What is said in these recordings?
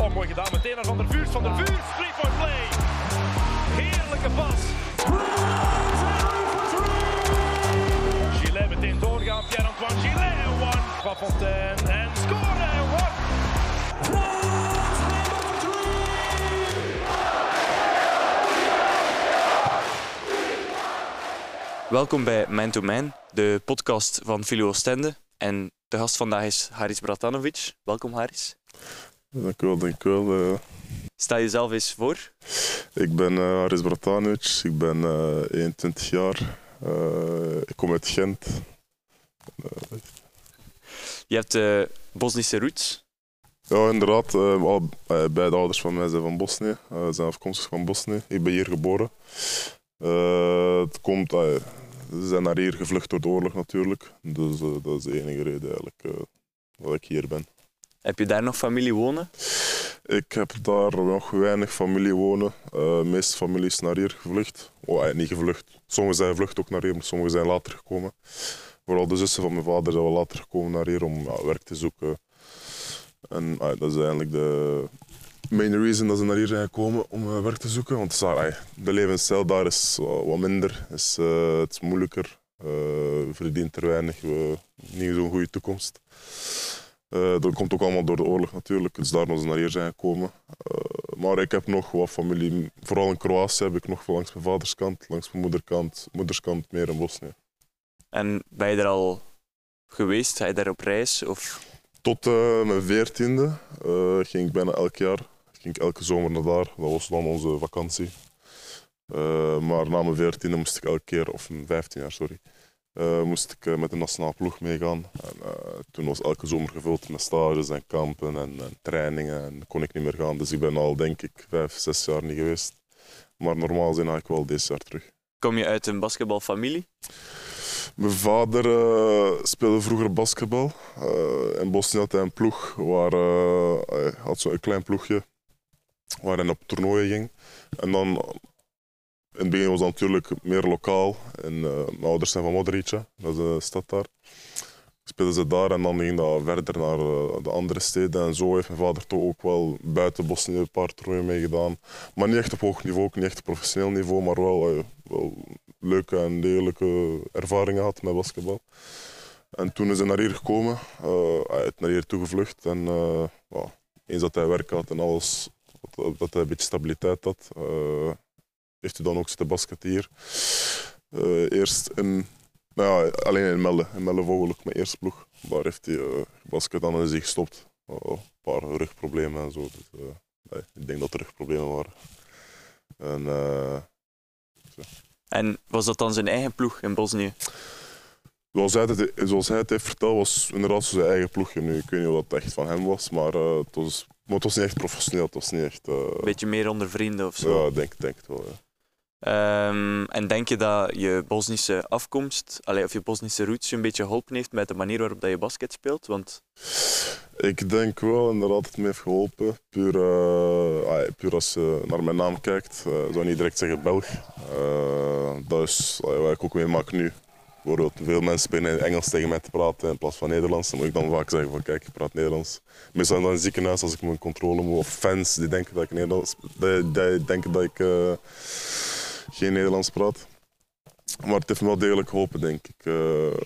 Oh, mooi gedaan. Meteen naar Van der Vuurs. Van der Vuurs, three point play. Heerlijke pas. Gillet meteen doorgaan. Pierre-Antoine Gillet. One. Van Fontaine. En scoren. One. Welkom bij Man to Man, de podcast van Filio Oostende. En de gast vandaag is Haris Bratanovic. Welkom Haris. Dank u wel, dank u wel. Eh, Stel jezelf eens voor. ik ben eh, Haris Bratanovic, ik ben eh 21 jaar. Eh, ik kom uit Gent. Je hebt Bosnische roots. Ja, inderdaad. al, beide ouders van mij zijn van Bosnië. eh, zijn afkomstig van Bosnië. Ik ben hier geboren. Het komt, ze zijn naar hier gevlucht door de oorlog natuurlijk. Dus dat is de enige reden eigenlijk dat ik hier ben. Heb je daar nog familie wonen? Ik heb daar nog weinig familie wonen. Eh, de meeste familie is naar hier gevlucht. Oh, eh, niet gevlucht. Sommigen zijn gevlucht ook naar hier, maar sommigen zijn later gekomen. Vooral de zussen van mijn vader zijn wel later gekomen naar hier om werk te zoeken. En ah, dat is eigenlijk de main reason dat ze naar hier zijn gekomen om eh, werk te zoeken. Want de levensstijl daar is wat minder, is, het is moeilijker. verdient er weinig, niet zo'n goede toekomst. Eh, dat komt ook allemaal door de oorlog natuurlijk, dus daarom ze naar hier zijn gekomen. Eh, maar ik heb nog wat familie, vooral in Kroatië heb ik nog van langs mijn vaderskant, langs mijn moederkant, moederskant meer in Bosnië. En ben je er al geweest? Ga je daar op reis? Of... Tot eh, mijn veertiende ging ik bijna elk jaar, ging ik elke zomer naar daar. Dat was dan onze vakantie. Maar na mijn veertiende moest ik elke keer, of mijn vijftien jaar, sorry, eh, moest ik eh, met de nationale ploeg meegaan. En, eh, toen was elke zomer gevuld met stages en kampen en, en trainingen en kon ik niet meer gaan. Dus ik ben al denk ik vijf, zes jaar niet geweest. Maar normaal zijn ik wel deze jaar terug. Kom je uit een basketbalfamilie? Mijn vader speelde vroeger basketbal. In Bosnië had hij een ploeg waar hij had zo'n klein ploegje waar hij op toernooien ging. En dan in het begin was dat natuurlijk meer lokaal. En, eh, mijn ouders zijn van Modrica, dat is een stad daar. Speelden ze daar en dan ging dat verder naar eh, de andere steden. En zo heeft mijn vader toch ook wel buiten Bosnië een paar toernooien meegedaan. Maar niet echt op hoog niveau, ook niet echt op professioneel niveau, maar wel, eh, wel leuke en degelijke ervaringen had met basketbal. En toen is hij naar hier gekomen, hij is naar hier toegevlucht. En ja, eens dat hij werk had en alles, dat, dat hij een beetje stabiliteit had, heeft hij dan ook zitten basketten hier. Eh, eerst in, nou ja, alleen in Melle, in Melle Vogeluk, mijn eerste ploeg. Daar heeft hij uh, gebasket en dan is hij gestopt. Oh, een paar rugproblemen en zo. Dus, eh, nee, ik denk dat er rugproblemen waren. En, eh, En was dat dan zijn eigen ploeg in Bosnië? Zoals hij, het, zoals hij het heeft verteld, was inderdaad zijn eigen ploegje nu. Ik weet niet of dat echt van hem was, maar, eh, het, was, maar het was niet echt professioneel. Het was niet echt... eh, Een beetje meer onder vrienden of zo? ja, ik denk, denk het wel. Ja. Ehm, en denk je dat je Bosnische afkomst, allee, of je Bosnische roots, je een beetje geholpen heeft met de manier waarop dat je basket speelt? Want Ik denk wel inderdaad dat het me heeft geholpen. Puur, ah, puur als je naar mijn naam kijkt, eh, zou niet direct zeggen Belg. Ah, wat ik ook meemaak nu. Bijvoorbeeld, veel mensen beginnen Engels tegen mij te praten in plaats van Nederlands. Dan moet ik dan vaak zeggen van kijk, ik praat Nederlands. Meestal dan in het ziekenhuis als ik mijn controle moet. Of fans die denken dat ik Nederlands, die, denken dat ik geen Nederlands praat. Maar het heeft me wel degelijk geholpen, denk ik. Eh,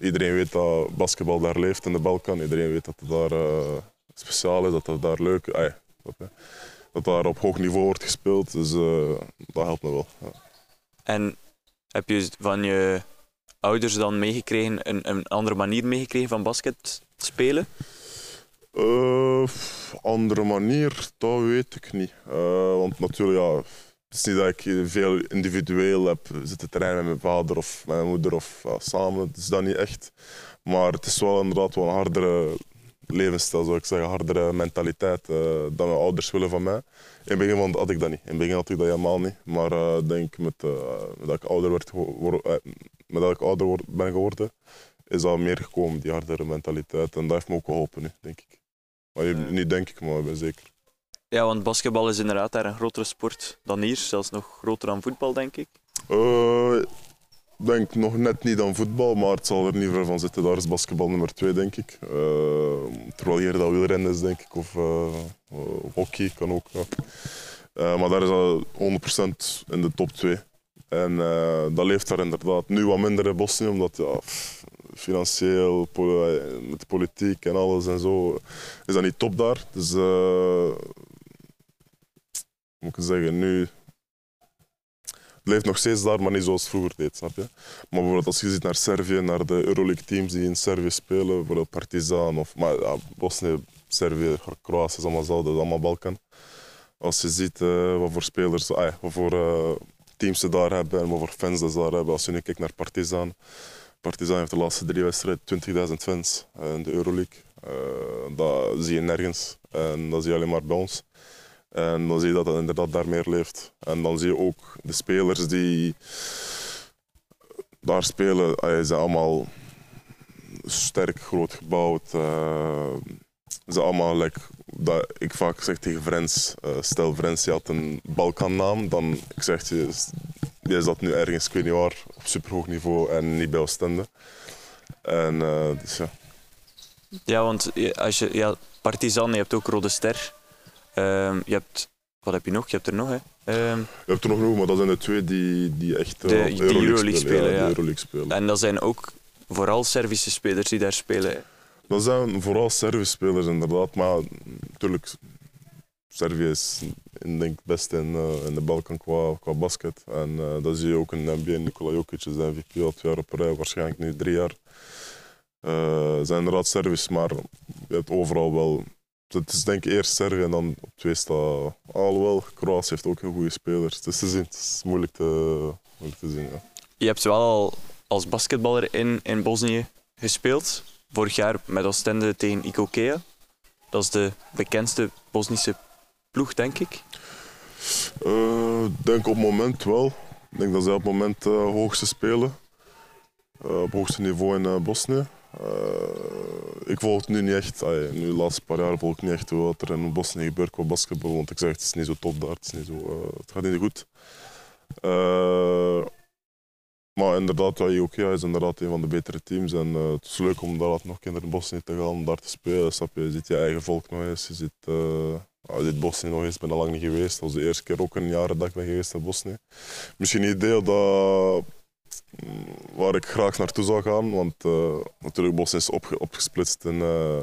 iedereen weet dat basketbal daar leeft in de Balkan. Iedereen weet dat het daar eh, speciaal is, dat het daar leuk is. Dat daar op hoog niveau wordt gespeeld. Dus eh, dat helpt me wel. Ja. En heb je van je ouders dan meegekregen, een, een andere manier meegekregen van basket spelen? Eh, andere manier, dat weet ik niet. Want natuurlijk, ja, het is niet dat ik veel individueel heb zitten trainen met mijn vader of mijn moeder of ja, samen. Het is dat niet echt. Maar het is wel inderdaad wel een hardere levensstijl, zou ik zeggen. Hardere mentaliteit uh, dan mijn ouders willen van mij. In het begin had ik dat niet. In het begin had ik dat helemaal niet. Maar uh, denk met, uh, dat ik ouder, werd, met dat ik ouder word, ben geworden, is dat meer gekomen, die hardere mentaliteit. En dat heeft me ook geholpen nu, denk ik. Maar niet denk ik, maar ik ben zeker. Ja, want basketbal is inderdaad daar een grotere sport dan hier. Zelfs nog groter dan voetbal, denk ik. Uh, denk nog net niet aan voetbal, maar het zal er niet ver van zitten. Daar is basketbal nummer twee, denk ik. Uh, terwijl hier dat wielrennen is, denk ik, of uh, hockey kan ook. Maar daar is al 100% in de top 2. En dat leeft daar inderdaad nu wat minder in Bosnië, omdat ja, financieel, met de politiek en alles en zo, is dat niet top daar. Dus, ik zeggen, nu het leeft nog steeds daar, maar niet zoals vroeger deed, snap je? Maar bijvoorbeeld als je ziet naar Servië, naar de Euroleague teams die in Servië spelen, bijvoorbeeld Partizan of maar, ja, Bosnië, Servië, Kroatië allemaal is allemaal Balkan. Als je ziet uh, wat voor spelers, ah, wat voor uh, teams ze daar hebben en wat voor fans ze daar hebben. Als je nu kijkt naar Partizan, Partizan heeft de laatste drie wedstrijden 20.000 fans in de Euroleague. Dat zie je nergens en dat zie je alleen maar bij ons. En dan zie je dat het inderdaad daar meer leeft. En dan zie je ook de spelers die daar spelen, ze zijn allemaal sterk, groot gebouwd. Uh, ze zijn allemaal, like, dat ik vaak zeg tegen Frens, uh, stel Frens, had een Balkannaam, dan ik zeg je, die zat nu ergens, ik weet niet waar, op superhoog niveau en niet bij Oostende. En uh, dus ja. Ja, want als je, ja, Partizan, je hebt ook Rode Ster. Um, je hebt, wat heb je nog? Je hebt er nog, hè? Um, je hebt er nog genoeg, maar dat zijn de twee die, die echt de, Euroleague, Euroleague spelen. spelen, ja, ja. Euroleague spelen. En dat zijn ook vooral Servische spelers die daar spelen. Dat zijn vooral Servische spelers, inderdaad. Maar natuurlijk, Servië is denk best in, uh, in de Balkan qua, qua basket. En uh, dat zie je ook in de NBA. Nikola Jokic is MVP al twee jaar op rij, waarschijnlijk nu drie jaar. Uh, zijn inderdaad Servisch, maar je hebt overal wel het is denk ik eerst Servië en dan op twee staat. Alhoewel, Kroatië heeft ook heel goede spelers. Het is te zien, het is moeilijk te, moeilijk te zien. Ja. Je hebt wel al als basketballer in, in Bosnië gespeeld. Vorig jaar met Oostende tegen Ikokea. Dat is de bekendste Bosnische ploeg, denk ik. Ik uh, denk op het moment wel. Ik denk dat zij op het moment uh, hoogste spelen. Uh, op hoogste niveau in Bosnië. Uh, ik volg het nu niet echt. Nu de laatste paar jaar volg ik niet echt wat er in Bosnië gebeurt qua basketbal. Want ik zeg, het is niet zo top daar. Het, is niet zo, uh, het gaat niet goed. Uh, maar inderdaad, ja, IOKA is inderdaad een van de betere teams. En het is leuk om daar nog kinderen in Bosnië te gaan, om daar te spelen. Snap je? je ziet je eigen volk nog eens. Je ziet, je ziet Bosnië nog eens. Ben al lang niet geweest. Dat was de eerste keer ook een jaar dat ik ben geweest in Bosnië. Misschien een idee dat waar ik graag naartoe zou gaan. Want uh, natuurlijk, Bosnië is opge opgesplitst in, uh,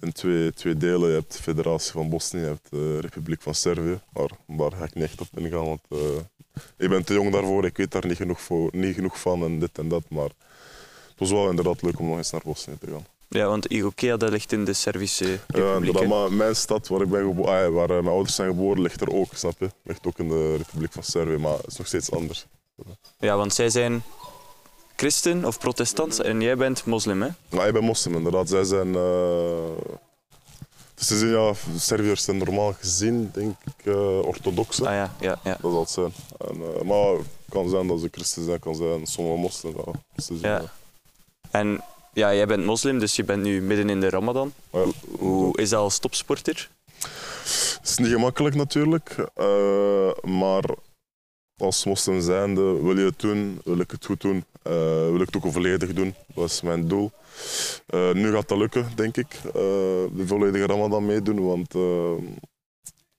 in twee, twee delen. Je hebt de Federatie van Bosnië, je hebt de Republiek van Servië. Maar daar ga ik niet echt op ingaan, want uh, ik ben te jong daarvoor. Ik weet daar niet genoeg, voor, niet genoeg van en dit en dat. Maar het was wel inderdaad leuk om nog eens naar Bosnië te gaan. Ja, want Igokea dat ligt in de Servische Republiek. Ja, maar mijn stad waar, ik ben geboren, ah, waar mijn ouders zijn geboren, ligt er ook, snap je? Ligt ook in de Republiek van Servië, maar het is nog steeds anders. Ja, want zij zijn christen of protestant en jij bent moslim, hè? Ja, ik ben moslim, inderdaad. Zij zijn... Uh... Dus ze zijn, ja, Serviërs zijn normaal gezien, denk ik, uh, orthodoxe. Ah ja, ja, ja. Dat zal het zijn. En, uh, maar het kan zijn dat ze christen zijn, kan zijn sommige moslims. Ja. Dus ja. En ja, jij bent moslim, dus je bent nu midden in de ramadan. Ja. Hoe is dat als topsporter? Het is niet gemakkelijk natuurlijk, maar als moslim zijnde wil je het doen, wil ik het goed doen, uh, wil ik het ook volledig doen. Dat is mijn doel. Uh, nu gaat dat lukken, denk ik. Uh, de volledige Ramadan meedoen, want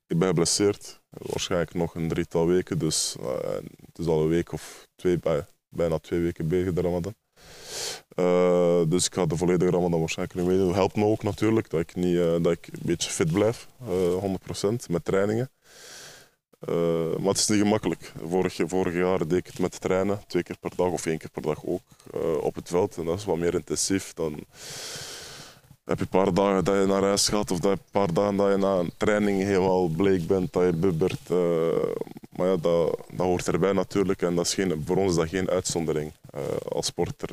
ik ben geblesseerd. Waarschijnlijk nog een drietal weken, dus het is al een week of twee, bijna twee weken bezig de Ramadan. dus ik ga de volledige Ramadan waarschijnlijk niet meedoen. Dat helpt me ook natuurlijk dat ik, niet, dat ik een beetje fit blijf, 100% met trainingen. Uh, maar het is niet gemakkelijk. Vorig, vorig jaar deed ik het met trainen, twee keer per dag of één keer per dag ook uh, op het veld. En dat is wat meer intensief. Dan heb je een paar dagen dat je naar huis gaat of dat een paar dagen dat je na een training helemaal bleek bent, dat je bubbert. Uh, maar ja, dat, dat hoort erbij natuurlijk en dat is geen, voor ons is dat geen uitzondering. als sporter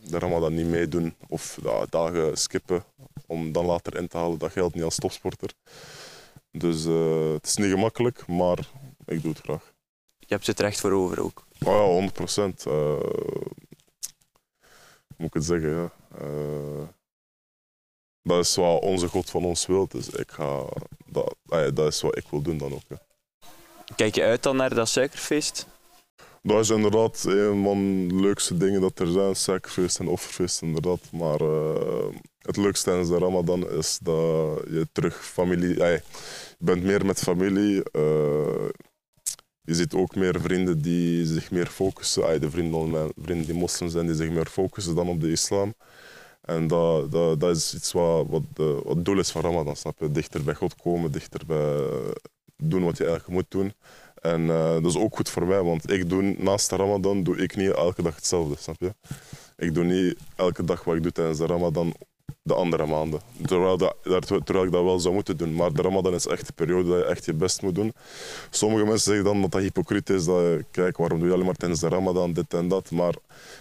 daar gaan we dat niet meedoen of dagen skippen om dan later in te halen. Dat geldt niet als topsporter. Dus uh, het is niet gemakkelijk, maar ik doe het graag. Je hebt het recht voor over ook. Oh ja, 100 procent. Uh, moet ik het zeggen, ja. Uh, dat is wat onze God van ons wil, dus ik ga, dat, dat is wat ik wil doen dan ook. Kijk je uit dan naar dat suikerfeest? Dat is inderdaad een van de leukste dingen dat er zijn. Suikerfeest en offerfeest, inderdaad. Maar eh, het leukste tijdens de Ramadan is dat je terug familie. je bent meer met familie. eh, je ziet ook meer vrienden die zich meer focussen. de vrienden, vrienden die moslim zijn, die zich meer focussen dan op de islam. En dat, dat, dat is iets wat, wat, de, wat het doel is van Ramadan, snap je? Dichter bij God komen, dichter bij doen wat je eigenlijk moet doen. En eh, dat is ook goed voor mij, want ik doe naast de Ramadan doe ik niet elke dag hetzelfde, snap je? Ik doe niet elke dag wat ik doe tijdens de Ramadan de andere maanden. Terwijl, dat, terwijl ik dat wel zou moeten doen. Maar de Ramadan is echt de periode dat je echt je best moet doen. Sommige mensen zeggen dan dat dat hypocriet is. Dat, je, kijk, waarom doe je alleen maar tijdens de Ramadan dit en dat? Maar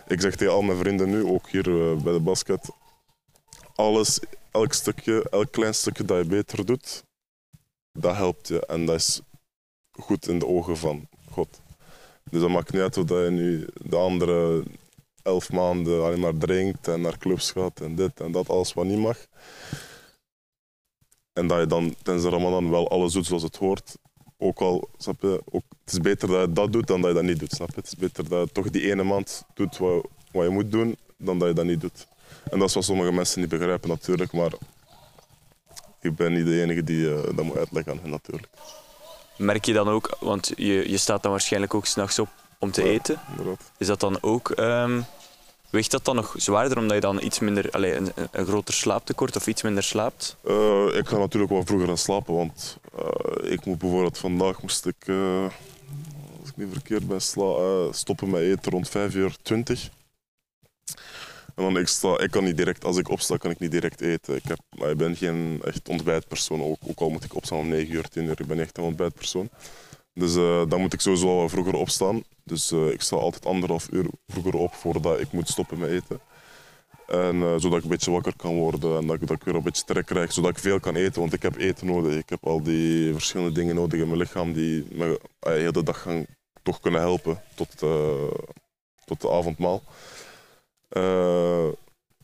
ik zeg tegen al mijn vrienden nu, ook hier eh, bij de basket, alles, elk stukje, elk klein stukje dat je beter doet, dat helpt je. En dat is goed in de ogen van God. Dus dat maakt niet uit dat je nu de andere elf maanden alleen maar drinkt en naar clubs gaat en dit en dat, alles wat niet mag. En dat je dan tijdens de Ramadan wel alles doet zoals het hoort. Ook al, snap je, ook, het is beter dat je dat doet dan dat je dat niet doet, snap je? Het is beter dat je toch die ene maand doet wat, wat je moet doen, dan dat je dat niet doet. En dat is wat sommige mensen niet begrijpen natuurlijk, maar ik ben niet de enige die eh, dat moet uitleggen aan hen natuurlijk. Merk je dan ook, want je, je staat dan waarschijnlijk ook s'nachts op om te Ja. eten. Inderdaad. Is dat dan ook, ehm, weegt dat dan nog zwaarder omdat je dan iets minder, allee, een, een- groter slaaptekort of iets minder slaapt? Eh, ik ga natuurlijk wel vroeger gaan slapen, want eh, ik moet bijvoorbeeld vandaag moest ik, eh, als ik niet verkeerd ben, sla, stoppen met eten rond 5 uur 20. En dan ik, sta, ik kan niet direct, als ik opsta, kan ik niet direct eten. Ik, heb, maar ik ben geen echt ontbijtpersoon, ook, ook al moet ik opstaan om 9 uur, 10 uur, ik ben echt een ontbijtpersoon. Dus eh, dan moet ik sowieso vroeger opstaan. Dus eh, ik sta altijd anderhalf uur vroeger op voordat ik moet stoppen met eten. En, eh, zodat ik een beetje wakker kan worden en dat ik, dat ik weer een beetje trek krijg, zodat ik veel kan eten. Want ik heb eten nodig. Ik heb al die verschillende dingen nodig in mijn lichaam die me de dag gaan toch kunnen helpen tot, tot de avondmaal.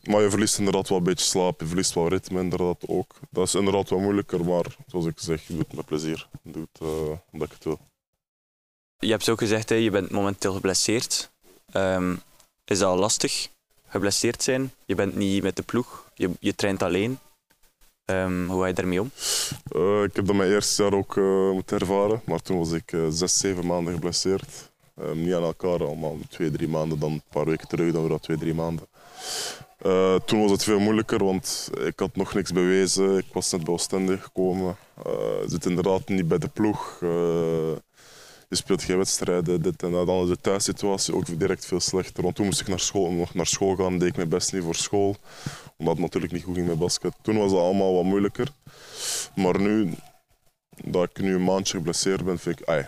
Maar je verliest inderdaad wel een beetje slaap, je verliest wel ritme inderdaad ook. Dat is inderdaad wat moeilijker, maar zoals ik zeg, je doet het met plezier. Je doet het eh, omdat ik het wil. Je hebt ook gezegd, hè, je bent momenteel geblesseerd. Ehm, is dat lastig, geblesseerd zijn? Je bent niet met de ploeg, je, je traint alleen. Ehm, hoe ga je daarmee om? Eh, ik heb dat mijn eerste jaar ook eh, moeten ervaren, maar toen was ik zes, zeven maanden geblesseerd. Eh, niet aan elkaar, allemaal twee, drie maanden, dan een paar weken terug, dan weer twee, drie maanden. Eh, toen was het veel moeilijker, want ik had nog niks bewezen. Ik was net bij Oostende gekomen. Je zit inderdaad niet bij de ploeg. Eh, je speelt geen wedstrijden, dit en dat. Dan is de thuissituatie ook direct veel slechter. Want toen moest ik naar school, nog naar school gaan, deed ik mijn best niet voor school. Omdat het natuurlijk niet goed ging met basket. Toen was het allemaal wat moeilijker. Maar nu, dat ik nu een maandje geblesseerd ben, vind ik... ai,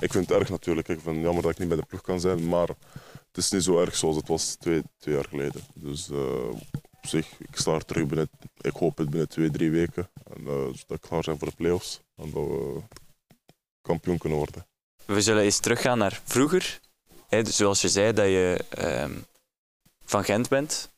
ik vind het erg natuurlijk. Ik vind het jammer dat ik niet bij de ploeg kan zijn. Maar het is niet zo erg zoals het was twee, twee jaar geleden. Dus eh, op zich, ik sta er terug binnen... Ik hoop het binnen twee, drie weken. En, eh, zodat we klaar zijn voor de play-offs. En dat we kampioen kunnen worden. We zullen eens teruggaan naar vroeger. Dus zoals je zei, dat je ehm, van Gent bent.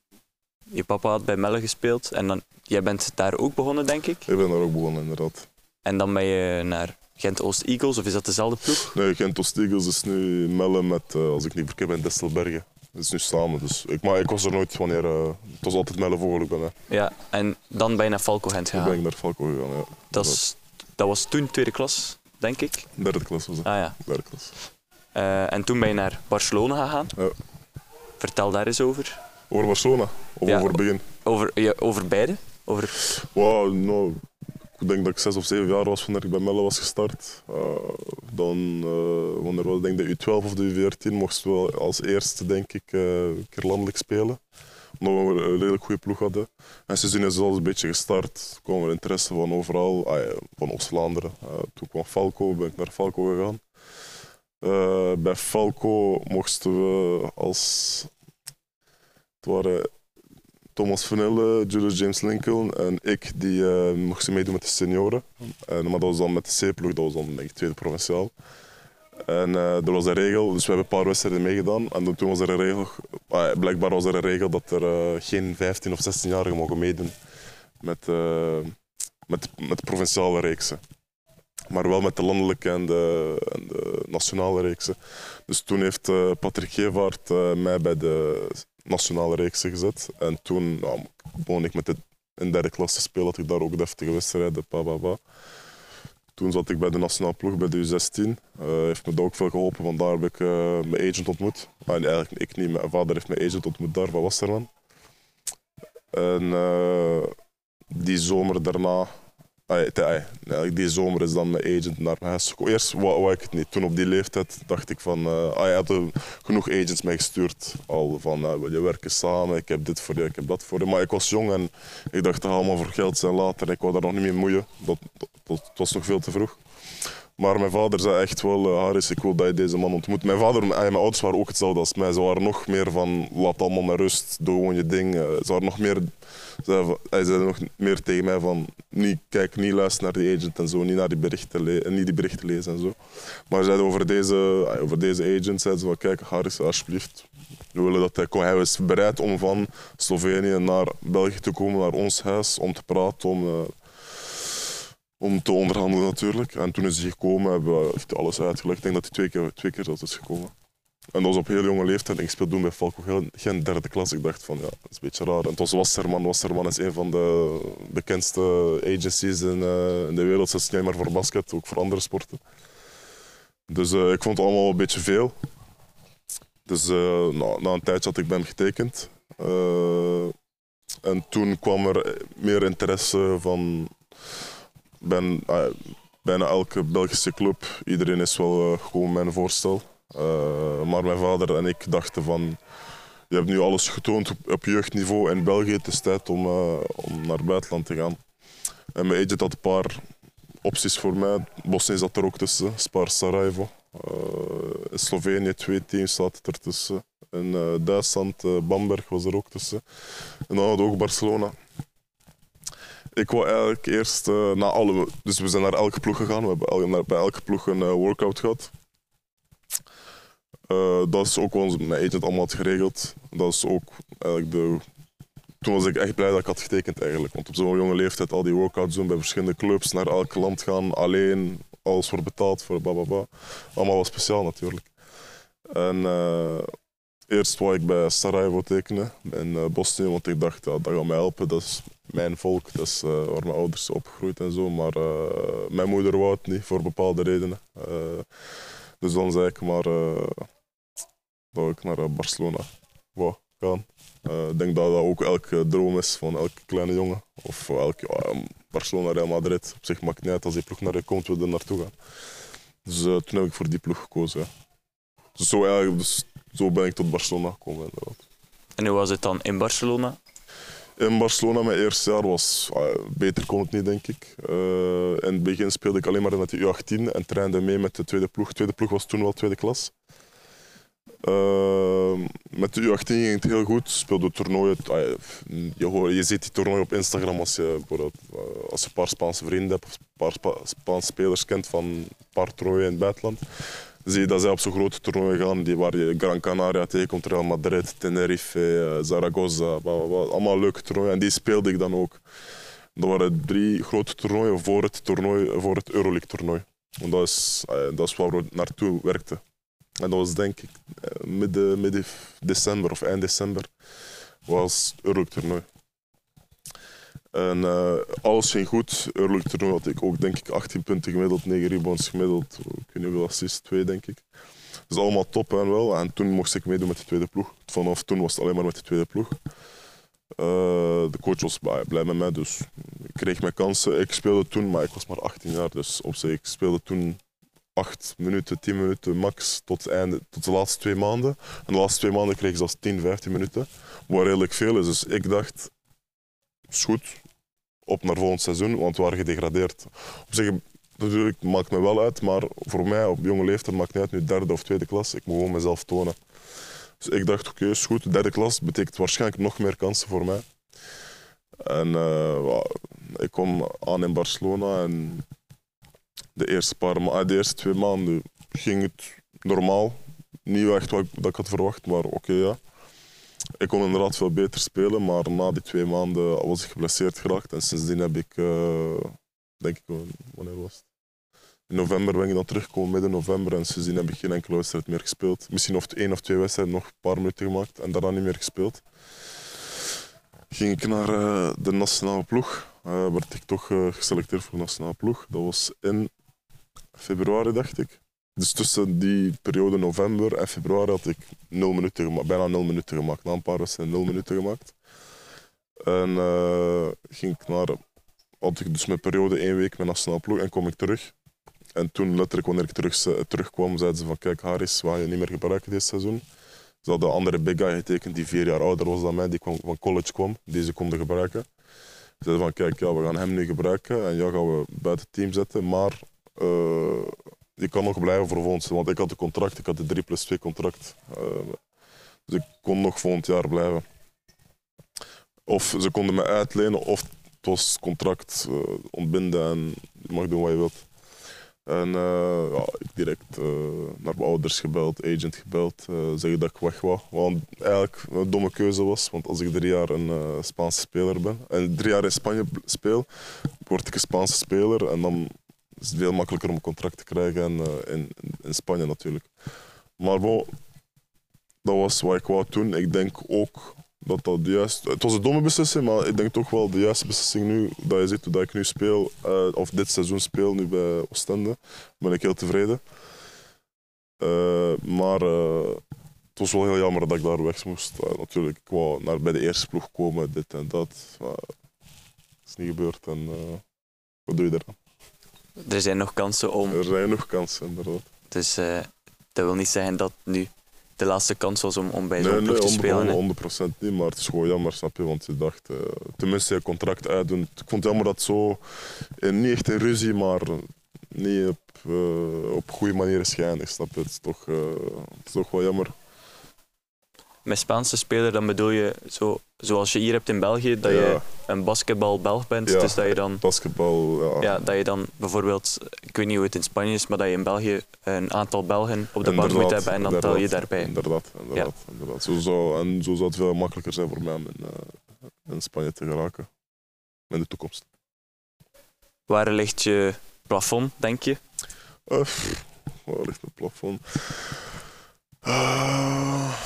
Je papa had bij Melle gespeeld. En dan, jij bent daar ook begonnen, denk ik. Ik ben daar ook begonnen, inderdaad. En dan ben je naar Gent Oost Eagles, of is dat dezelfde ploeg? Nee, Gent Ostigels is nu Melle met, eh, als ik niet verkeerd ben, Destelbergen. Dat is nu samen. Dus ik, maar ik was er nooit wanneer... eh, het was altijd Melle Vogel bij mij. Ja, en dan ben je naar Falco Gent Toen ben gegaan. ik naar Falco gegaan, ja. Dat, is, dat was toen tweede klas, denk ik. Derde klas was het. Ah ja. Derde klas. Eh, en toen ben je naar Barcelona gegaan. Ja. Vertel daar eens over. Over Barcelona? Of Ja. over het begin? Over, ja, over beide? Over... Wow, nou, ik denk dat ik zes of zeven jaar was wanneer ik bij Melle was gestart. Eh, dan, eh wanneer ik denk de U12 of de U14, mochten we als eerste denk ik eh, een keer landelijk spelen. Omdat we een redelijk goede ploeg hadden. En sindsdien is het al een beetje gestart. Kwam er interesse van overal, ah, van Oost-Vlaanderen. Toen kwam Falco, ben ik naar Falco gegaan. Bij Falco mochten we als... Het waren Thomas Vanille, Julius James Lincoln en ik die eh, mochten meedoen met de senioren. En, maar dat was dan met de C-ploeg, dat was dan denk ik tweede provinciaal. En eh er was een regel, dus we hebben een paar wedstrijden meegedaan. En toen was er een regel, ah, blijkbaar was er een regel dat er eh, geen 15 of 16-jarigen mogen meedoen met, eh, met, met provinciale reeksen. maar wel met de landelijke en de, en de nationale reeksen. Dus toen heeft uh, Patrick Gevaert uh, mij bij de nationale reeksen gezet. En toen nou, ik met de, in derde klasse spelen, had ik daar ook deftige wedstrijden, pa, pa. Toen zat ik bij de nationale ploeg, bij de U16. Uh, heeft me daar ook veel geholpen, want daar heb ik mijn agent ontmoet. Ah, eigenlijk ik niet, mijn vader heeft mijn agent ontmoet daar van Wasserman. En die zomer daarna Die zomer is dan mijn agent naar huis gekomen. Eerst wou, ik het niet. Toen op die leeftijd dacht ik van... Uh, ah, had genoeg agents mij gestuurd. Al van, uh, je werken samen, ik heb dit voor je, ik heb dat voor je. Maar ik was jong en ik dacht dat allemaal voor geld zijn later. Ik wou daar nog niet mee moeien. Dat, dat, dat, was nog veel te vroeg. Maar mijn vader zei echt wel, uh, Harris, ik wil dat je deze man ontmoet. Mijn vader mijn ouders waren ook hetzelfde als mij. Ze waren nog meer van, laat allemaal met rust, doe gewoon je ding. ze waren nog meer hij zei nog meer tegen mij van niet, kijk, niet luisteren naar die agent en zo, niet, naar die berichten, niet die berichten lezen en zo. Maar zei over deze, over deze agent, zei ze van kijk Harris, alsjeblieft, we willen dat hij komt. Hij was bereid om van Slovenië naar België te komen, naar ons huis, om te praten, om, om te onderhandelen natuurlijk. En toen is hij gekomen, hebben we, alles uitgelegd. Ik denk dat hij twee keer, twee keer dat is gekomen. En dat was op heel jonge leeftijd. Ik speelde toen bij Falco geen derde klas. Ik dacht van ja, dat is een beetje raar. En het was Wasserman. Wasserman is een van de bekendste agencies in, uh, in de wereld. Zelfs niet maar voor basket, ook voor andere sporten. Dus uh, ik vond het allemaal een beetje veel. Dus nou, na een tijdje had ik bij hem getekend. en toen kwam er meer interesse van ben, bijna elke Belgische club. Iedereen is wel gewoon mijn voorstel. Uh, maar mijn vader en ik dachten van, je hebt nu alles getoond op, jeugdniveau in België. Het is tijd om, om naar het buitenland te gaan. En mijn agent had een paar opties voor mij. Bosnië zat er ook tussen, Spar Sarajevo. Slovenië twee teams zaten er tussen. In Duitsland, Bamberg was er ook tussen. En dan hadden we ook Barcelona. Ik wou eigenlijk eerst na alle... Dus we zijn naar elke ploeg gegaan. We hebben bij elke ploeg een workout gehad. Uh, dat is ook wat mijn agent allemaal had geregeld. Dat is ook eigenlijk de... Toen was ik echt blij dat ik had getekend eigenlijk. Want op zo'n jonge leeftijd al die workouts doen bij verschillende clubs, naar elk land gaan, alleen, alles voor betaald, voor bababa. Allemaal wat speciaal natuurlijk. En eerst wou ik bij Sarajevo tekenen, in uh, Bosnië, want ik dacht ja, dat gaat mij helpen. Dat is mijn volk, dat is waar mijn ouders opgegroeid en zo. Maar mijn moeder wou het niet, voor bepaalde redenen. dus dan zei ik maar dat ik naar eh, Barcelona wou gaan. Eh, ik denk dat dat ook elke droom is van elke kleine jongen. Of elke, ja, Barcelona, Real Madrid. Op zich maakt niet uit als die ploeg naar je komt, wil er naartoe gaan. Dus toen heb ik voor die ploeg gekozen. Dus zo, eigenlijk, dus zo ben ik tot Barcelona gekomen. Inderdaad. En hoe was het dan in Barcelona? In Barcelona, mijn eerste jaar was uh, beter kon het niet, denk ik. Uh, in het begin speelde ik alleen maar met de U18 en trainde mee met de tweede ploeg. De tweede ploeg was toen wel tweede klas. Uh, met de U18 ging het heel goed. Speelde toernooien. Je, hoort, je ziet die toernooien op Instagram als je, eh, als je een paar Spaanse vrienden hebt of een paar Spaanse spelers kent van een paar toernooien in het buitenland. Zie dat zij op zo'n grote toernooien gaan, die waar je Gran Canaria tegenkomt, Real Madrid, Tenerife, eh, Zaragoza, allemaal leuke toernooien. En die speelde ik dan ook. Dat waren drie grote toernooien voor het, toernooi, voor het Euroleague toernooi. En dat is, eh, dat is waar we naartoe werkten. En dat was denk ik eh, midden, midden december of eind december was het Euroleague toernooi. En uh, alles ging goed. Euroleague toernooi had ik ook denk ik 18 punten gemiddeld, 9 rebounds gemiddeld. Ik weet niet hoeveel assists, 2 denk ik. Dus allemaal top en wel. En toen mocht ik meedoen met de tweede ploeg. Vanaf toen was het alleen maar met de tweede ploeg. Uh, de coach was blij met mij, dus ik kreeg mijn kansen. Ik speelde toen, maar ik was maar 18 jaar, dus op zich, ik speelde toen 8 minuten, 10 minuten max tot, einde, tot de laatste twee maanden. En de laatste twee maanden kreeg ik zelfs 10, 15 minuten, wat redelijk veel is. Dus ik dacht, is goed, op naar volgend seizoen, want we waren gedegradeerd. Op zich, natuurlijk maakt me wel uit, maar voor mij op jonge leeftijd maakt niet uit, nu derde of tweede klas, ik moet gewoon mezelf tonen. Dus ik dacht, oké, okay, is goed, derde klas betekent waarschijnlijk nog meer kansen voor mij. En uh, ik kom aan in Barcelona en de eerste, paar ma de eerste twee maanden ging het normaal. Niet echt wat ik, ik had verwacht, maar oké ja. Ik kon inderdaad veel beter spelen, maar na die twee maanden was ik geblesseerd geraakt. En sindsdien heb ik, uh, denk ik, wanneer was het? In november ben ik dan teruggekomen, midden november. En sindsdien heb ik geen enkele wedstrijd meer gespeeld. Misschien of één of twee wedstrijden, nog een paar minuten gemaakt. En daarna niet meer gespeeld. Ging ik naar eh, de nationale ploeg. Eh, werd ik toch eh, geselecteerd voor de nationale ploeg. Dat was in februari, dacht ik. Dus tussen die periode november en februari had ik nul minuten gemaakt, bijna nul minuten gemaakt. Na een paar wedstrijden nul minuten gemaakt. En eh, ging ik naar, had ik dus mijn periode één week met nationale ploeg en kom ik terug. En toen, letterlijk, wanneer ik terug, terugkwam, zeiden ze van kijk Haris, we gaan je niet meer gebruiken dit seizoen. Ze hadden een andere big guy getekend die vier jaar ouder was dan mij, die kwam, van college kwam, die ze konden gebruiken. Ze zeiden van kijk, ja, we gaan hem nu gebruiken en jou gaan we buiten het team zetten, maar eh, je kan nog blijven voor volgend. Want ik had een contract, ik had een 3 plus 2 contract. Eh, dus ik kon nog volgend jaar blijven. Of ze konden me uitlenen, of het was contract eh, ontbinden en je mag doen wat je wilt. En eh, ja, ik direct naar mijn ouders gebeld, agent gebeld, zeggen dat ik weg wou. Wat eigenlijk een domme keuze was, want als ik drie jaar een Spaanse speler ben en drie jaar in Spanje speel, word ik een Spaanse speler en dan is veel makkelijker om een contract te krijgen en, eh, in, in Spanje natuurlijk. Maar bon, dat was wat ik wou doen. Ik denk ook dat dat de juiste... Het was een domme beslissing, maar ik denk toch wel de juiste beslissing nu. Dat je ziet dat ik nu speel, eh, of dit seizoen speel, nu bij Oostende. Ben ik heel tevreden. Eh, maar het was wel heel jammer dat ik daar weg moest. Natuurlijk, ik wou naar, bij de eerste ploeg komen, dit en dat. Maar het is niet gebeurd en wat doe je daar? Er zijn nog kansen om. Er zijn nog kansen, inderdaad. Dus eh, dat wil niet zeggen dat nu de laatste kans was om, om bij zo'n Nee, ploeg nee, te spelen. hè. 100%, niet, maar het is gewoon jammer, snap je? Want je dacht, eh, tenminste je contract uitdoen. Ik vond het jammer dat zo, eh, niet echt in ruzie, maar niet op, op goede manier is geëindigd, snap je? Het is toch, het is toch wel jammer. Met Spaanse speler dan bedoel je, zo, zoals je hier hebt in België, dat je een basketbal-Belg bent. Ja, Dus dat je dan Basketbal, ja. Ja, dat je dan bijvoorbeeld, ik weet niet hoe het in Spanje is, maar dat je in België een aantal Belgen op de bank moet hebben en dan tel je daarbij. Inderdaad, inderdaad. inderdaad. Zo zou, en zo zou het veel makkelijker zijn voor mij om in, eh, in Spanje te geraken. In de toekomst. Waar ligt je plafond, denk je? Uh, waar ligt mijn plafond? Ah, het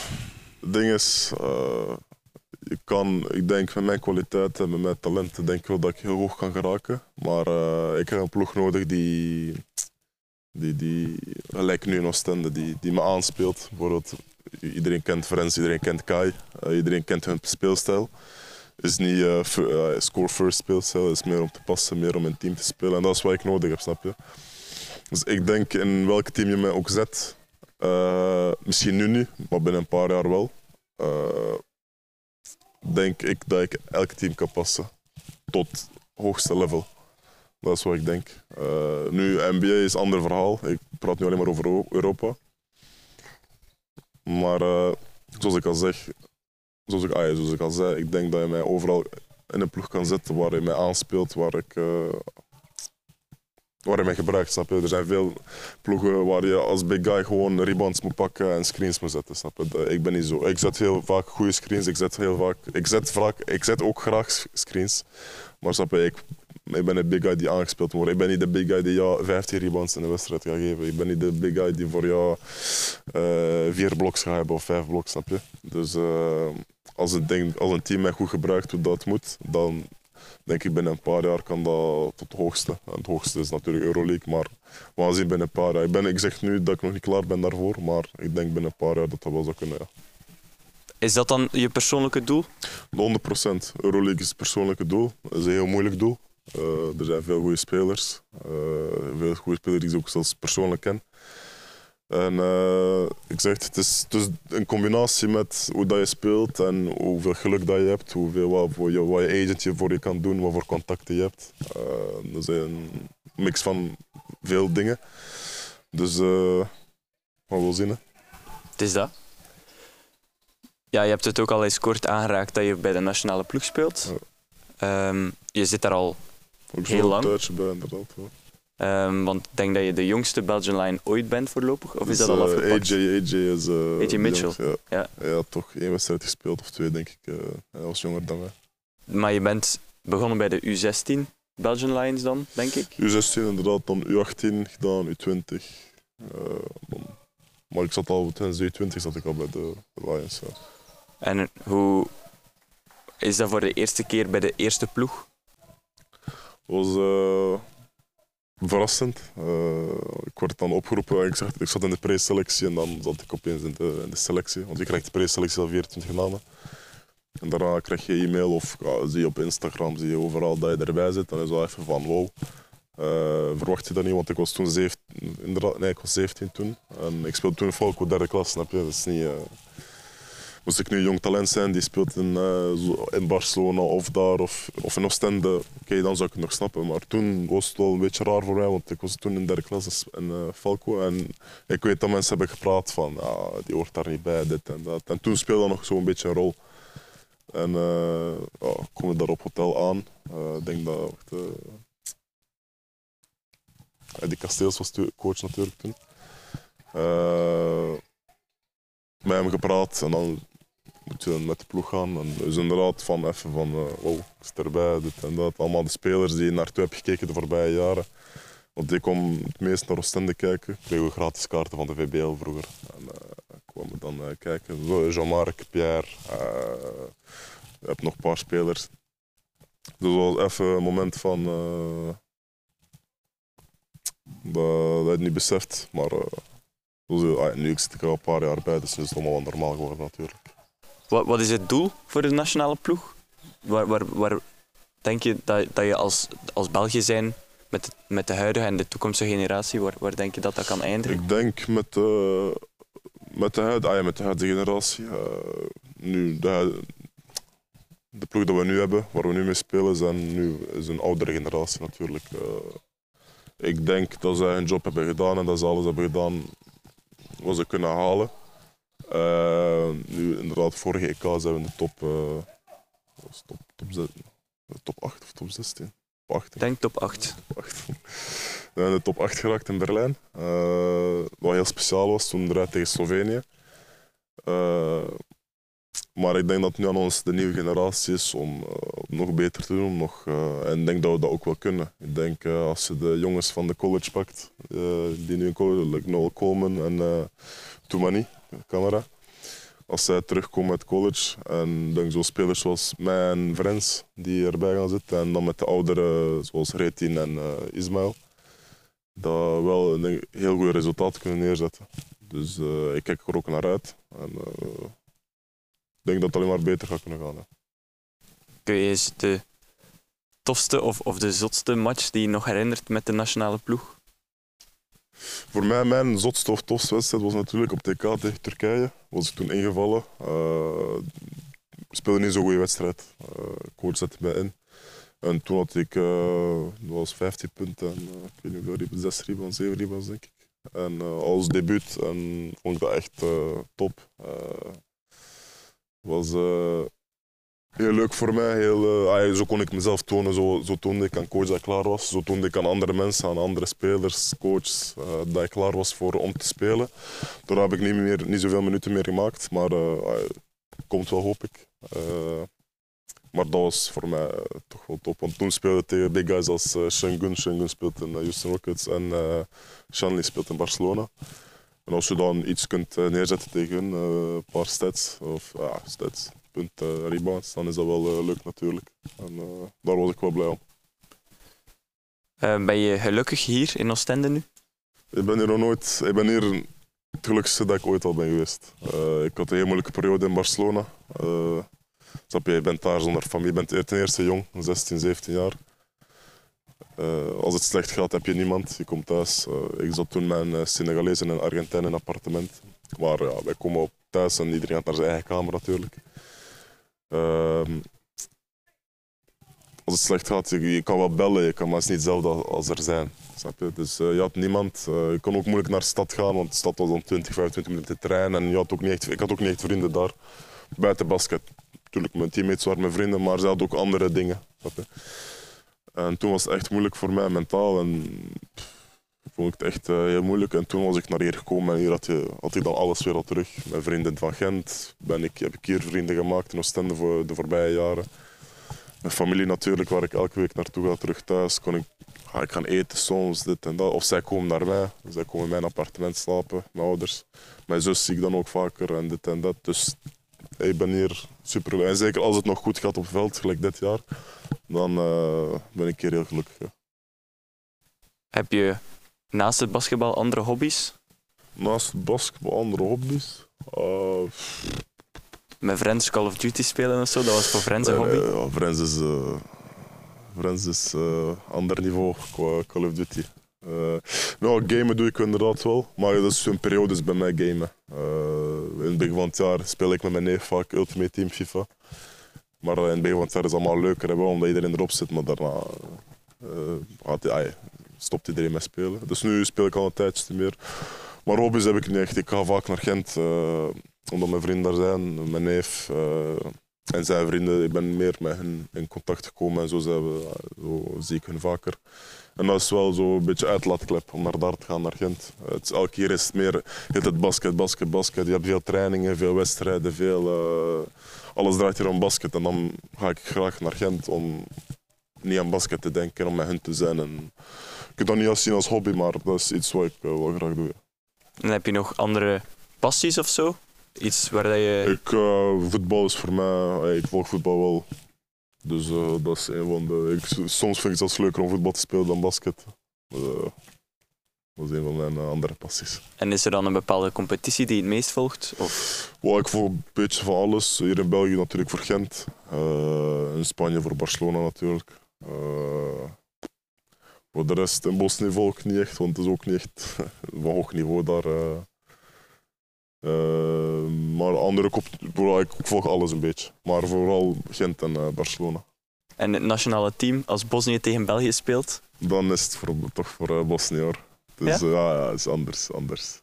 ding is, eh, je kan, ik denk met mijn kwaliteiten en met mijn talenten, denk wel dat ik heel hoog kan geraken. Maar eh, ik heb een ploeg nodig die, die, die gelijk nu in Oostende, die, die me aanspeelt. Bijvoorbeeld, iedereen kent Frens, iedereen kent Kai, eh, iedereen kent hun speelstijl. Is niet score first speelstijl, is meer om te passen, meer om in team te spelen. En dat is wat ik nodig heb, snap je? Dus ik denk in welk team je mij ook zet, misschien nu niet, maar binnen een paar jaar wel, eh, denk ik dat ik elk team kan passen tot hoogste level. Dat is wat ik denk. Eh, nu, NBA is een ander verhaal. Ik praat nu alleen maar over Eu- Europa. Maar eh, zoals ik al zeg, zoals ik, ah zoals ik al zei, ik denk dat je mij overal in een ploeg kan zetten waar je mij aanspeelt, waar ik, waar je mij gebruikt. Snap je? Er zijn veel ploegen waar je als big guy gewoon rebounds moet pakken en screens moet zetten. Snap je? Ik ben niet zo. Ik zet heel vaak goede screens. Ik zet, heel vaak, ik zet, vaak, ik zet ook graag screens. Maar snap je, ik, ik ben een big guy die aangespeeld wordt. Ik ben niet de big guy die jou 15 rebounds in de wedstrijd gaat geven. Ik ben niet de big guy die voor jou eh, vier bloks gaat hebben of vijf bloks, snap je? Dus eh, als, een ding, als een team mij goed gebruikt hoe dat moet, dan denk ik binnen een paar jaar kan dat tot het hoogste. En het hoogste is natuurlijk Euroleague, maar we gaan zien binnen een paar jaar. Ik, ben, ik zeg nu dat ik nog niet klaar ben daarvoor, maar ik denk binnen een paar jaar dat dat wel zou kunnen. Ja. Is dat dan je persoonlijke doel? 100%. Euroleague is het persoonlijke doel. Dat is een heel moeilijk doel. Eh, er zijn veel goede spelers. Eh, veel goede spelers die ik ook zelfs persoonlijk ken. En eh, ik zeg, het is, het is een combinatie met hoe dat je speelt en hoeveel geluk dat je hebt, hoeveel, wat, voor je, wat je agent je voor je kan doen, wat voor contacten je hebt. Eh, dat is een mix van veel dingen. Dus eh we wel zien. Hè. Het is dat. Ja, je hebt het ook al eens kort aangeraakt dat je bij de nationale ploeg speelt. Ehm, je zit daar al, Heel lang. tijdje bij, inderdaad. hoor. Ehm, want ik denk dat je de jongste Belgian Line ooit bent voorlopig. Of is Dus, dat al eh, afgepakt? AJ, AJ is... eh, AJ Mitchell. ja. Ja. Toch één wedstrijd gespeeld of twee, denk ik. eh, hij was jonger dan mij. Maar je bent begonnen bij de U16 Belgian Lions dan, denk ik. U16 inderdaad, dan U18 gedaan, U20. eh, dan, maar ik zat al tijdens de U20 zat ik al bij de, de Lions. ja. En hoe is dat voor de eerste keer bij de eerste ploeg? was eh, verrassend. Eh, ik werd dan opgeroepen en ik, zeg, ik zat in de preselectie en dan zat ik opeens in de, in de selectie. Want je krijgt de preselectie al 24 namen. En daarna krijg je e-mail of zie je op Instagram, zie je overal dat je erbij zit. Dan is dat even van wow. Eh, verwacht je dat niet, want ik was toen 17, inderdaad, nee, ik was 17 toen. En ik speelde toen in derde klas, snap je? Dat is niet, eh, moest ik nu jong talent zijn die speelt in, eh, in Barcelona of daar of, of in Oostende, oké, dan zou ik het nog snappen. Maar toen was het wel een beetje raar voor mij, want ik was toen in derde klas in eh, Falco. En ik weet dat mensen hebben gepraat van, die hoort daar niet bij, dit en dat. En toen speelde dat nog zo'n beetje een rol. En eh ja, ik kom daar op hotel aan. Ik denk dat... die Kasteels was coach natuurlijk toen. Eh, met hem gepraat en dan moet je met de ploeg gaan. En dus inderdaad van even van, eh wow, ik zit erbij, dit en dat. Allemaal de spelers die naartoe heb gekeken de voorbije jaren. Want ik kwam het meest naar Oostende kijken. Kregen we gratis kaarten van de VBL vroeger. En eh kwamen dan eh, kijken. Jean-Marc, Pierre. eh, ik heb nog een paar spelers. Dus dat was even een moment van... dat, je het niet beseft. Maar ah, nu zit ik al een paar jaar bij, dus nu is het allemaal wel normaal geworden natuurlijk. Wat, wat is het doel voor de nationale ploeg? Waar, waar, waar denk je dat, dat je als, als België zijn met, met de huidige en de toekomstige generatie, waar, waar denk je dat dat kan eindigen? Ik denk met, met, de, huid- ah met de huidige generatie. eh, nu, de, de ploeg dat we nu hebben, waar we nu mee spelen, nu, is een oudere generatie natuurlijk. Eh, ik denk dat zij hun job hebben gedaan en dat ze alles hebben gedaan wat ze kunnen halen. Eh, nu, inderdaad, vorige EK zijn we in de top, eh, het, top, top, zes- top 8 of top 16? Top 8. Ik denk top 8. Wacht. We zijn in de top 8 geraakt in Berlijn. Eh, wat heel speciaal was toen eruit tegen Slovenië. Eh, maar ik denk dat het nu aan ons, de nieuwe generatie, is om eh, nog beter te doen. om Nog, eh, en ik denk dat we dat ook wel kunnen. Ik denk uh, als je de jongens van de college pakt, uh, die nu in college, like Noel Coleman en uh, Toumani, camera. Als zij terugkomen uit college en denk zo spelers zoals mij en Vrens die erbij gaan zitten en dan met de ouderen zoals Retin en uh, Ismail, dat we wel een heel goed resultaat kunnen neerzetten. Dus uh, ik kijk er ook naar uit. En, ik denk dat het alleen maar beter gaat kunnen gaan. Kun je eens de tofste of, of de zotste match die je nog herinnert met de nationale ploeg? Voor mij, mijn zotste of tofste wedstrijd was natuurlijk op TK tegen Turkije. Was ik toen ingevallen. Uh, speelde niet zo'n goede wedstrijd. Uh, coach zette mij in. En toen had ik, dat was 15 punten en ik weet niet hoeveel rebounds, 6 rebounds, 7 rebounds denk ik. En als debuut en vond ik dat echt top. was heel leuk voor mij. Heel, ah, zo kon ik mezelf tonen. Zo, zo toonde ik aan coach dat ik klaar was. Zo toonde ik aan andere mensen, aan andere spelers, coaches, uh, dat ik klaar was voor, om te spelen. Daar heb ik niet, meer, niet zoveel minuten meer gemaakt. Maar uh, komt wel, hoop ik. Maar dat was voor mij toch wel top. Want toen speelde ik tegen big guys als Shengun. Shengun speelt in Houston Rockets en Shanley speelt in Barcelona. En als je dan iets kunt neerzetten tegen hun, een paar stats, of ja, stats, punten, rebounds, dan is dat wel leuk natuurlijk. En daar was ik wel blij om. ben je gelukkig hier in Oostende nu? Ik ben hier nog nooit... Ik ben hier het gelukkigste dat ik ooit al ben geweest. ik had een heel moeilijke periode in Barcelona. Snap je, je bent daar zonder familie, je bent ten eerste jong, 16, 17 jaar. Uh, als het slecht gaat, heb je niemand. Je komt thuis. Uh, ik zat toen met een Senegalese en een Argentijn in een appartement. Maar ja, wij komen op thuis en iedereen gaat naar zijn eigen kamer natuurlijk. Uh, als het slecht gaat, je, je, kan wel bellen, je kan maar is niet hetzelfde als er zijn. Snap je? Dus je had niemand. je kon ook moeilijk naar de stad gaan, want de stad was dan 20, 25 minuten trein. En je had ook niet echt, ik had ook niet echt vrienden daar. Buiten basket natuurlijk, mijn teammates waren mijn vrienden, maar ze hadden ook andere dingen. En toen was het echt moeilijk voor mij mentaal en vond ik het echt uh, heel moeilijk. En toen was ik naar hier gekomen en hier had, je, had ik dan alles weer al terug. Mijn vrienden van Gent ben ik, heb ik hier vrienden gemaakt in Oostende voor de voorbije jaren. Mijn familie natuurlijk, waar ik elke week naartoe ga, terug thuis. Kon ik, ga ik gaan eten soms, dit en dat. Of zij komen naar mij. Zij komen in mijn appartement slapen, mijn ouders. Mijn zus zie ik dan ook vaker en dit en dat. Dus ik ben hier super blij. En zeker als het nog goed gaat op het veld, gelijk dit jaar, dan eh, ben ik hier heel gelukkig. Heb je naast het basketbal andere hobby's? Naast basketbal, andere hobby's. Uh, Met Friends Call of Duty spelen of zo? Dat was voor Friends een nee, hobby? ja, Friends is, eh Friends is eh, ander niveau qua Call of Duty. Eh, nou, gamen doe ik inderdaad wel, maar dat is een periode bij mij gamen. Eh, in het begin van het jaar speel ik met mijn neef vaak Ultimate Team FIFA. Maar in het begin van het jaar is het allemaal leuker, hè, omdat iedereen erop zit. Maar daarna eh, gaat, ai, stopt iedereen met spelen. Dus nu speel ik al een tijdje meer. Maar hobby's heb ik niet echt. Ik ga vaak naar Gent, eh, omdat mijn vrienden daar zijn. Mijn neef eh, en zijn vrienden. Ik ben meer met hen in contact gekomen en zo, zijn we, zo zie ik hun vaker. En dat is wel zo een beetje uitlaatklep om naar daar te gaan, naar Gent. Het elke keer is het meer het basket, basket, basket. Je hebt veel trainingen, veel wedstrijden, veel, eh, alles draait hier om basket. En dan ga ik graag naar Gent om niet aan basket te denken, om met hen te zijn. En ik kan dat niet als zien als hobby, maar dat is iets wat ik eh, wel graag doe. ja. En heb je nog andere passies of zo? Iets waar dat je... Ik, eh, voetbal is voor mij, eh, ik volg voetbal wel. Dus dat is een van de. Ik, soms vind ik het zelfs leuker om voetbal te spelen dan basket. Dat is een van mijn andere passies. En is er dan een bepaalde competitie die je het meest volgt? Of... Well, ik volg een beetje van alles. Hier in België natuurlijk voor Gent. In Spanje voor Barcelona natuurlijk. Voor de rest in Bosnië volg ik niet echt, want het is ook niet echt van hoog niveau daar. eh. Eh, maar andere kop, ik volg alles een beetje. Maar vooral Gent en eh, Barcelona. En het nationale team, als Bosnië tegen België speelt? Dan is het voor, toch voor eh, Bosnië hoor. Dus Ja? ja, is anders. anders.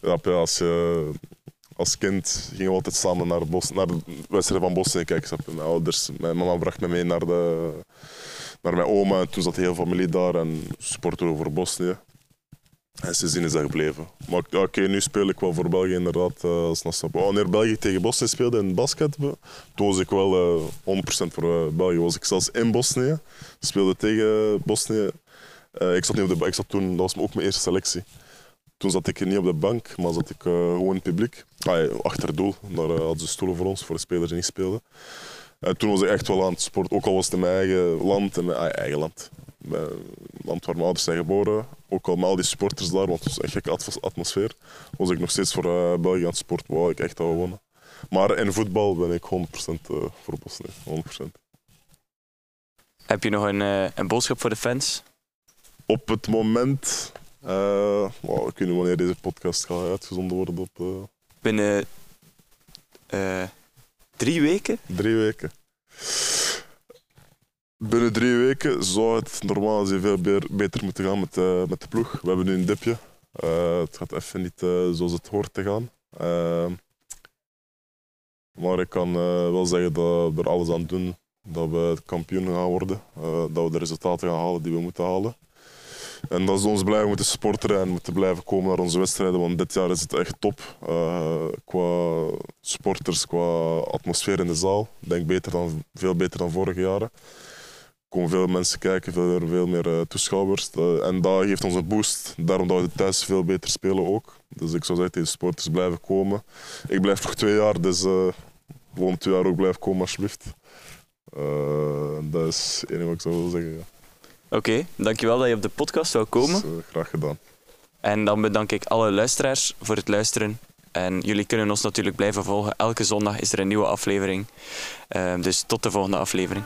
Ja, als, je, als kind gingen we altijd samen naar, Bos, naar de wedstrijd van Bosnië kijken. Mijn ouders, mijn mama bracht me mee naar, de, naar mijn oma. En toen zat de hele familie daar en supporten we voor Bosnië. En sindsdien is dat gebleven. Maar oké, nu speel ik wel voor België inderdaad. eh, als nationale- Wanneer België tegen Bosnië speelde in basket, toen was ik wel eh 100% voor eh, België. Was ik zelfs in Bosnië, speelde tegen Bosnië. Eh, ik, zat niet op de, ik zat toen, dat was ook mijn eerste selectie. Toen zat ik niet op de bank, maar zat ik eh, gewoon in het publiek. Ah, achter het doel. Daar eh, hadden ze stoelen voor ons, voor de spelers die niet speelden. En toen was ik echt wel aan het sporten. Ook al was het in mijn eigen land, in mijn ah, eigen land. Mijn land waar mijn ouders zijn geboren. Ook al met al die supporters daar, want het was echt een gekke atmos- atmosfeer. Was ik nog steeds voor eh, België aan het sporten. Wou ik echt dat we wonnen. Maar in voetbal ben ik 100% eh, voor Bosnië. 100%. Heb je nog een, eh, een boodschap voor de fans? Op het moment, eh wow, ik weet niet wanneer deze podcast gaat uitgezonden worden, op eh, Binnen eh, drie weken? drie weken. Binnen drie weken zou het normaal gezien veel beter, moeten gaan met, eh, met de ploeg. We hebben nu een dipje. Eh, het gaat even niet eh, zoals het hoort te gaan. Maar ik kan wel zeggen dat we er alles aan doen dat we kampioen gaan worden. Dat we de resultaten gaan halen die we moeten halen. En dat is ons blijven moeten supporteren en moeten blijven komen naar onze wedstrijden, want dit jaar is het echt top. Eh, qua supporters, qua atmosfeer in de zaal. Ik denk beter dan, veel beter dan vorige jaren. Er komen veel mensen kijken, veel, meer eh, toeschouwers. Eh, en dat geeft ons een boost. Daarom dat we thuis veel beter spelen ook. Dus ik zou zeggen, deze supporters blijven komen. Ik blijf nog twee jaar, dus volgende twee jaar ook blijven komen alsjeblieft. Dat is het enige wat ik zou willen zeggen. Oké, dankjewel dat je op de podcast zou komen. Dus, eh, graag gedaan. En dan bedank ik alle luisteraars voor het luisteren. En jullie kunnen ons natuurlijk blijven volgen. Elke zondag is er een nieuwe aflevering. Eh, dus tot de volgende aflevering.